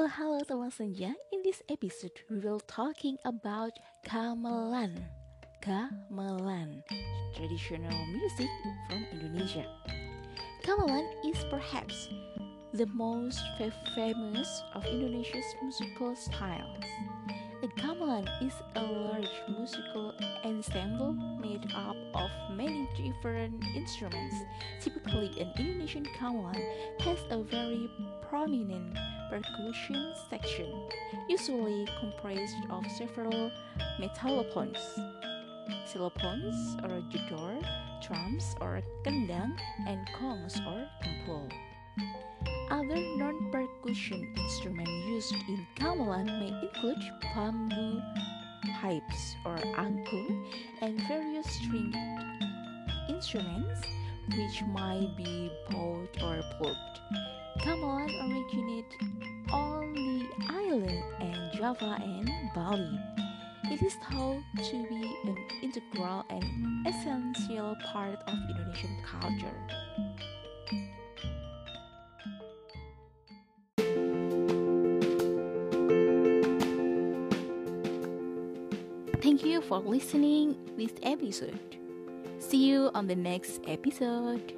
Hello teman senja. In this episode, we will talking about gamelan. Gamelan, traditional music from Indonesia. Gamelan is perhaps the most famous of Indonesia's musical styles. A gamelan is a large musical ensemble made up of many different instruments. Typically, an Indonesian gamelan has a very prominent percussion section, usually comprised of several metallophones, xylophones or jedor, drums or kendang, and gongs or kempul. Other non-percussion instruments used in gamelan may include bamboo pipes or angklung and various string instruments which might be bowed or plucked. On the island and Java and Bali. It is thought to be an integral and essential part of Indonesian culture. Thank you for listening this episode. See you on the next episode.